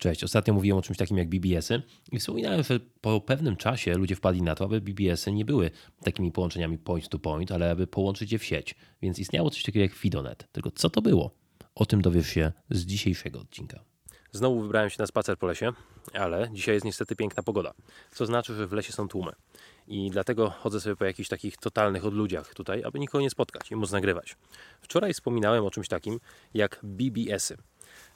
Cześć, ostatnio mówiłem o czymś takim jak BBS-y i wspominałem, że po pewnym czasie ludzie wpadli na to, aby BBS-y nie były takimi połączeniami point to point, ale aby połączyć je w sieć. Więc istniało coś takiego jak Fidonet. Tylko co to było? O tym dowiesz się z dzisiejszego odcinka. Znowu wybrałem się na spacer po lesie, ale dzisiaj jest niestety piękna pogoda, co znaczy, że w lesie są tłumy. I dlatego chodzę sobie po jakichś takich totalnych odludziach tutaj, aby nikogo nie spotkać i móc nagrywać. Wczoraj wspominałem o czymś takim jak BBS-y.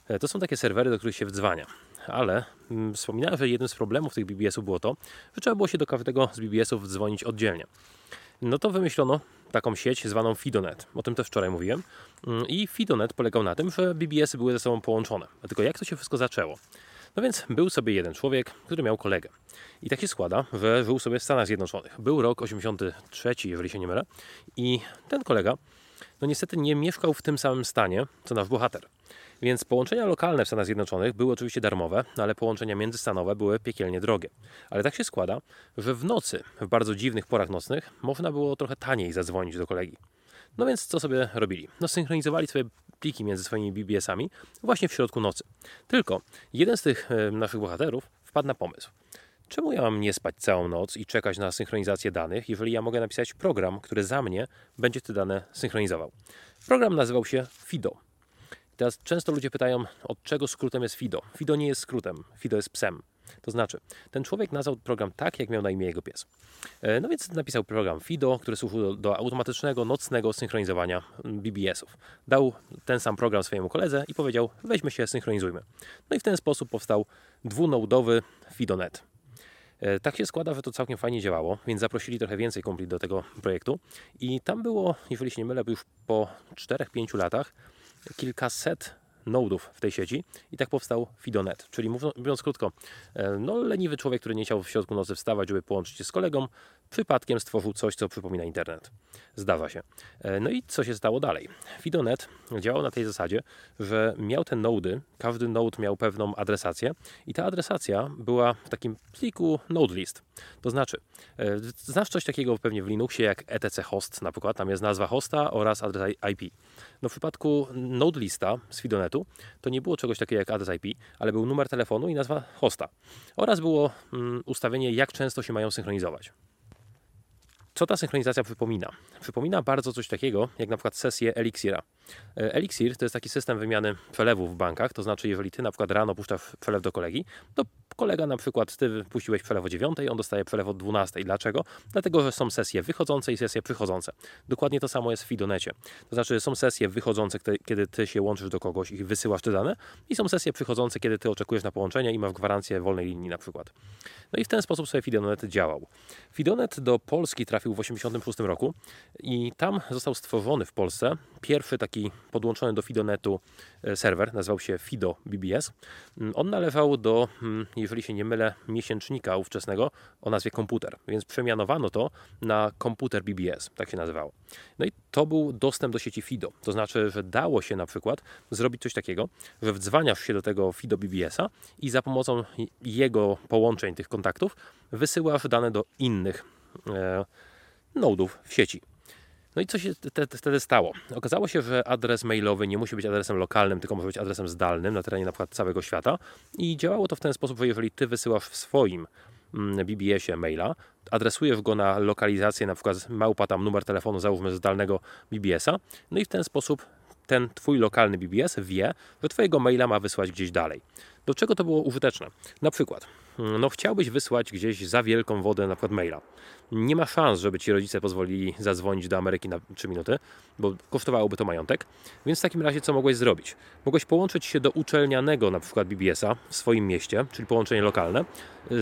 E, to są takie serwery, do których się wdzwania. Ale mm, wspominałem, że jednym z problemów tych BBS-ów było to, że trzeba było się do każdego z BBS-ów dzwonić oddzielnie. No to wymyślono taką sieć zwaną Fidonet. O tym też wczoraj mówiłem. Mm, I Fidonet polegał na tym, że BBS-y były ze sobą połączone. Tylko jak to się wszystko zaczęło? No więc był sobie jeden człowiek, który miał kolegę. I tak się składa, że żył sobie w Stanach Zjednoczonych. Był rok 83, jeżeli się nie mylę. I ten kolega, no niestety nie mieszkał w tym samym stanie, co nasz bohater. Więc połączenia lokalne w Stanach Zjednoczonych były oczywiście darmowe, ale połączenia międzystanowe były piekielnie drogie. Ale tak się składa, że w nocy, w bardzo dziwnych porach nocnych, można było trochę taniej zadzwonić do kolegi. No więc co sobie robili? No synchronizowali swoje pliki między swoimi BBS-ami właśnie w środku nocy. Tylko jeden z tych e, naszych bohaterów wpadł na pomysł. Czemu ja mam nie spać całą noc i czekać na synchronizację danych, jeżeli ja mogę napisać program, który za mnie będzie te dane synchronizował? Program nazywał się FIDO. Teraz często ludzie pytają, od czego skrótem jest FIDO. FIDO nie jest skrótem, FIDO jest psem. To znaczy, ten człowiek nazwał program tak, jak miał na imię jego pies. E, no więc napisał program FIDO, który służył do, do automatycznego, nocnego synchronizowania BBS-ów. Dał ten sam program swojemu koledze i powiedział, weźmy się, synchronizujmy. No i w ten sposób powstał dwunodowy FIDONet. E, tak się składa, że to całkiem fajnie działało, więc zaprosili trochę więcej kompli do tego projektu i tam było, jeżeli się nie mylę, już po 4-5 latach kilkaset nodów w tej sieci i tak powstał Fidonet. Czyli mówiąc krótko, e, no leniwy człowiek, który nie chciał w środku nocy wstawać, żeby połączyć się z kolegą, przypadkiem stworzył coś, co przypomina internet. Zdawa się. E, no i co się stało dalej? Fidonet działał na tej zasadzie, że miał te nody, każdy node miał pewną adresację i ta adresacja była w takim pliku node list. To znaczy, e, znasz coś takiego pewnie w Linuxie jak etc host na przykład, tam jest nazwa hosta oraz adres IP. No w przypadku node lista z Fidonetu to nie było czegoś takiego jak adres IP, ale był numer telefonu i nazwa hosta. Oraz było mm, ustawienie jak często się mają synchronizować. Co ta synchronizacja przypomina? Przypomina bardzo coś takiego, jak na przykład sesję Elixira. E, Elixir to jest taki system wymiany przelewów w bankach, to znaczy jeżeli ty na przykład rano puszczasz przelew do kolegi, to kolega na przykład ty puściłeś przelew o 9, on dostaje przelew o 12. Dlaczego? Dlatego, że są sesje wychodzące i sesje przychodzące. Dokładnie to samo jest w Fidonecie. To znaczy są sesje wychodzące, kiedy ty się łączysz do kogoś i wysyłasz te dane i są sesje przychodzące, kiedy ty oczekujesz na połączenie i masz gwarancję wolnej linii na przykład. No i w ten sposób sobie Fidonet działał. Fidonet do Polski trafił w 1986 roku i tam został stworzony w Polsce pierwszy taki podłączony do Fidonetu e, serwer, nazywał się Fido BBS. Mm, on należał do, mm, jeżeli się nie mylę, miesięcznika ówczesnego o nazwie komputer, więc przemianowano to na komputer BBS, tak się nazywało. No i to był dostęp do sieci FIDO, to znaczy, że dało się na przykład zrobić coś takiego, że wdzwaniasz się do tego FIDO BBS-a i za pomocą jego połączeń, tych kontaktów, wysyłasz dane do innych e, nodów w sieci. No i co się wtedy stało? Okazało się, że adres mailowy nie musi być adresem lokalnym, tylko może być adresem zdalnym na terenie na przykład całego świata. I działało to w ten sposób, że jeżeli ty wysyłasz w swoim mm, BBS-ie maila, adresujesz go na lokalizację, na przykład małpa tam numer telefonu, załóżmy zdalnego BBS-a, no i w ten sposób ten twój lokalny BBS wie, że twojego maila ma wysłać gdzieś dalej. Do czego to było użyteczne? Na przykład, no chciałbyś wysłać gdzieś za wielką wodę na przykład maila. Nie ma szans, żeby ci rodzice pozwolili zadzwonić do Ameryki na 3 minuty, bo kosztowałoby to majątek. Więc w takim razie co mogłeś zrobić? Mogłeś połączyć się do uczelnianego na przykład BBS-a w swoim mieście, czyli połączenie lokalne,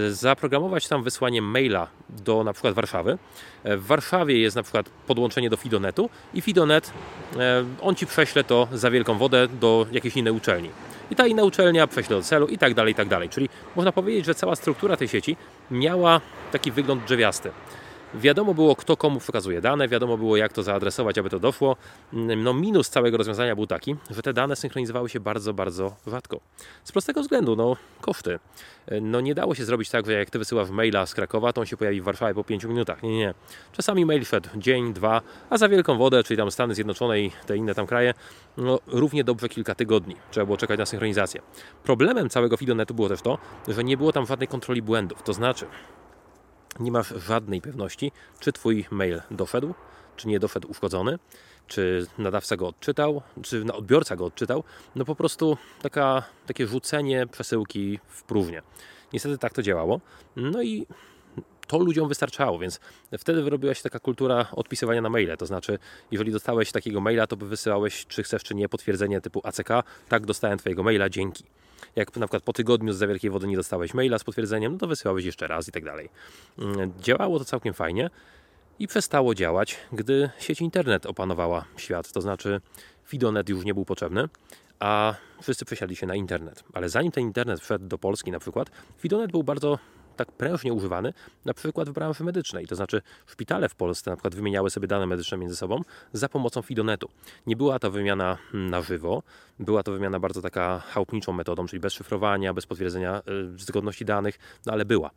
zaprogramować tam wysłanie maila do na przykład Warszawy. E, w Warszawie jest na przykład podłączenie do Fidonetu i Fidonet, e, on ci prześle to za wielką wodę do jakiejś innej uczelni i ta inna uczelnia prześle do celu i tak dalej, i tak dalej. Czyli można powiedzieć, że cała struktura tej sieci miała taki wygląd drzewiasty. Wiadomo było, kto komu przekazuje dane, wiadomo było, jak to zaadresować, aby to doszło. No minus całego rozwiązania był taki, że te dane synchronizowały się bardzo, bardzo rzadko. Z prostego względu, no koszty. No nie dało się zrobić tak, że jak ty wysyłasz maila z Krakowa, to on się pojawi w Warszawie po 5 minutach. Nie, nie. Czasami mail szedł dzień, dwa, a za wielką wodę, czyli tam Stany Zjednoczone i te inne tam kraje, no równie dobrze kilka tygodni. Trzeba było czekać na synchronizację. Problemem całego Fidonetu było też to, że nie było tam żadnej kontroli błędów. To znaczy, nie masz żadnej pewności, czy Twój mail doszedł, czy nie doszedł uszkodzony, czy nadawca go odczytał, czy odbiorca go odczytał. No po prostu taka, takie rzucenie przesyłki w próżnię. Niestety tak to działało. No i to ludziom wystarczało, więc wtedy wyrobiła się taka kultura odpisywania na maile. To znaczy, jeżeli dostałeś takiego maila, to by wysyłałeś, czy chcesz, czy nie, potwierdzenie typu ACK. Tak, dostałem Twojego maila, dzięki. Jak na przykład po tygodniu z za wielkiej wody nie dostałeś maila z potwierdzeniem, no to wysyłałeś jeszcze raz i tak dalej. Mm, działało to całkiem fajnie i przestało działać, gdy sieć internet opanowała świat. To znaczy, Fidonet już nie był potrzebny, a wszyscy przesiadli się na internet. Ale zanim ten internet wszedł do Polski na przykład, Fidonet był bardzo tak prężnie używany, na przykład w branży medycznej. To znaczy szpitale w Polsce na przykład wymieniały sobie dane medyczne między sobą za pomocą Fidonetu. Nie była to wymiana na żywo, była to wymiana bardzo taka chałupniczą metodą, czyli bez szyfrowania, bez potwierdzenia y, zgodności danych, no ale była.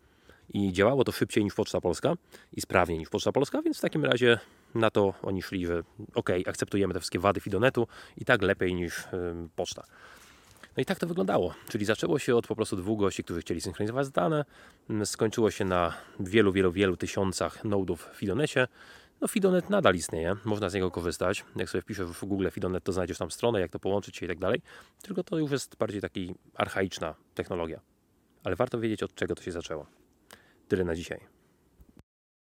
I działało to szybciej niż Poczta Polska i sprawniej niż Poczta Polska, więc w takim razie na to oni szli, że ok, akceptujemy te wszystkie wady Fidonetu i tak lepiej niż yy, Poczta. No i tak to wyglądało. Czyli zaczęło się od po prostu dwóch gości, którzy chcieli synchronizować dane. Mm, skończyło się na wielu, wielu, wielu tysiącach nodów w Fidonesie. No Fidonet nadal istnieje, można z niego korzystać. Jak sobie wpiszesz w Google Fidonet, to znajdziesz tam stronę, jak to połączyć się i tak dalej. Tylko to już jest bardziej taki archaiczna technologia. Ale warto wiedzieć, od czego to się zaczęło. Tyle na dzisiaj.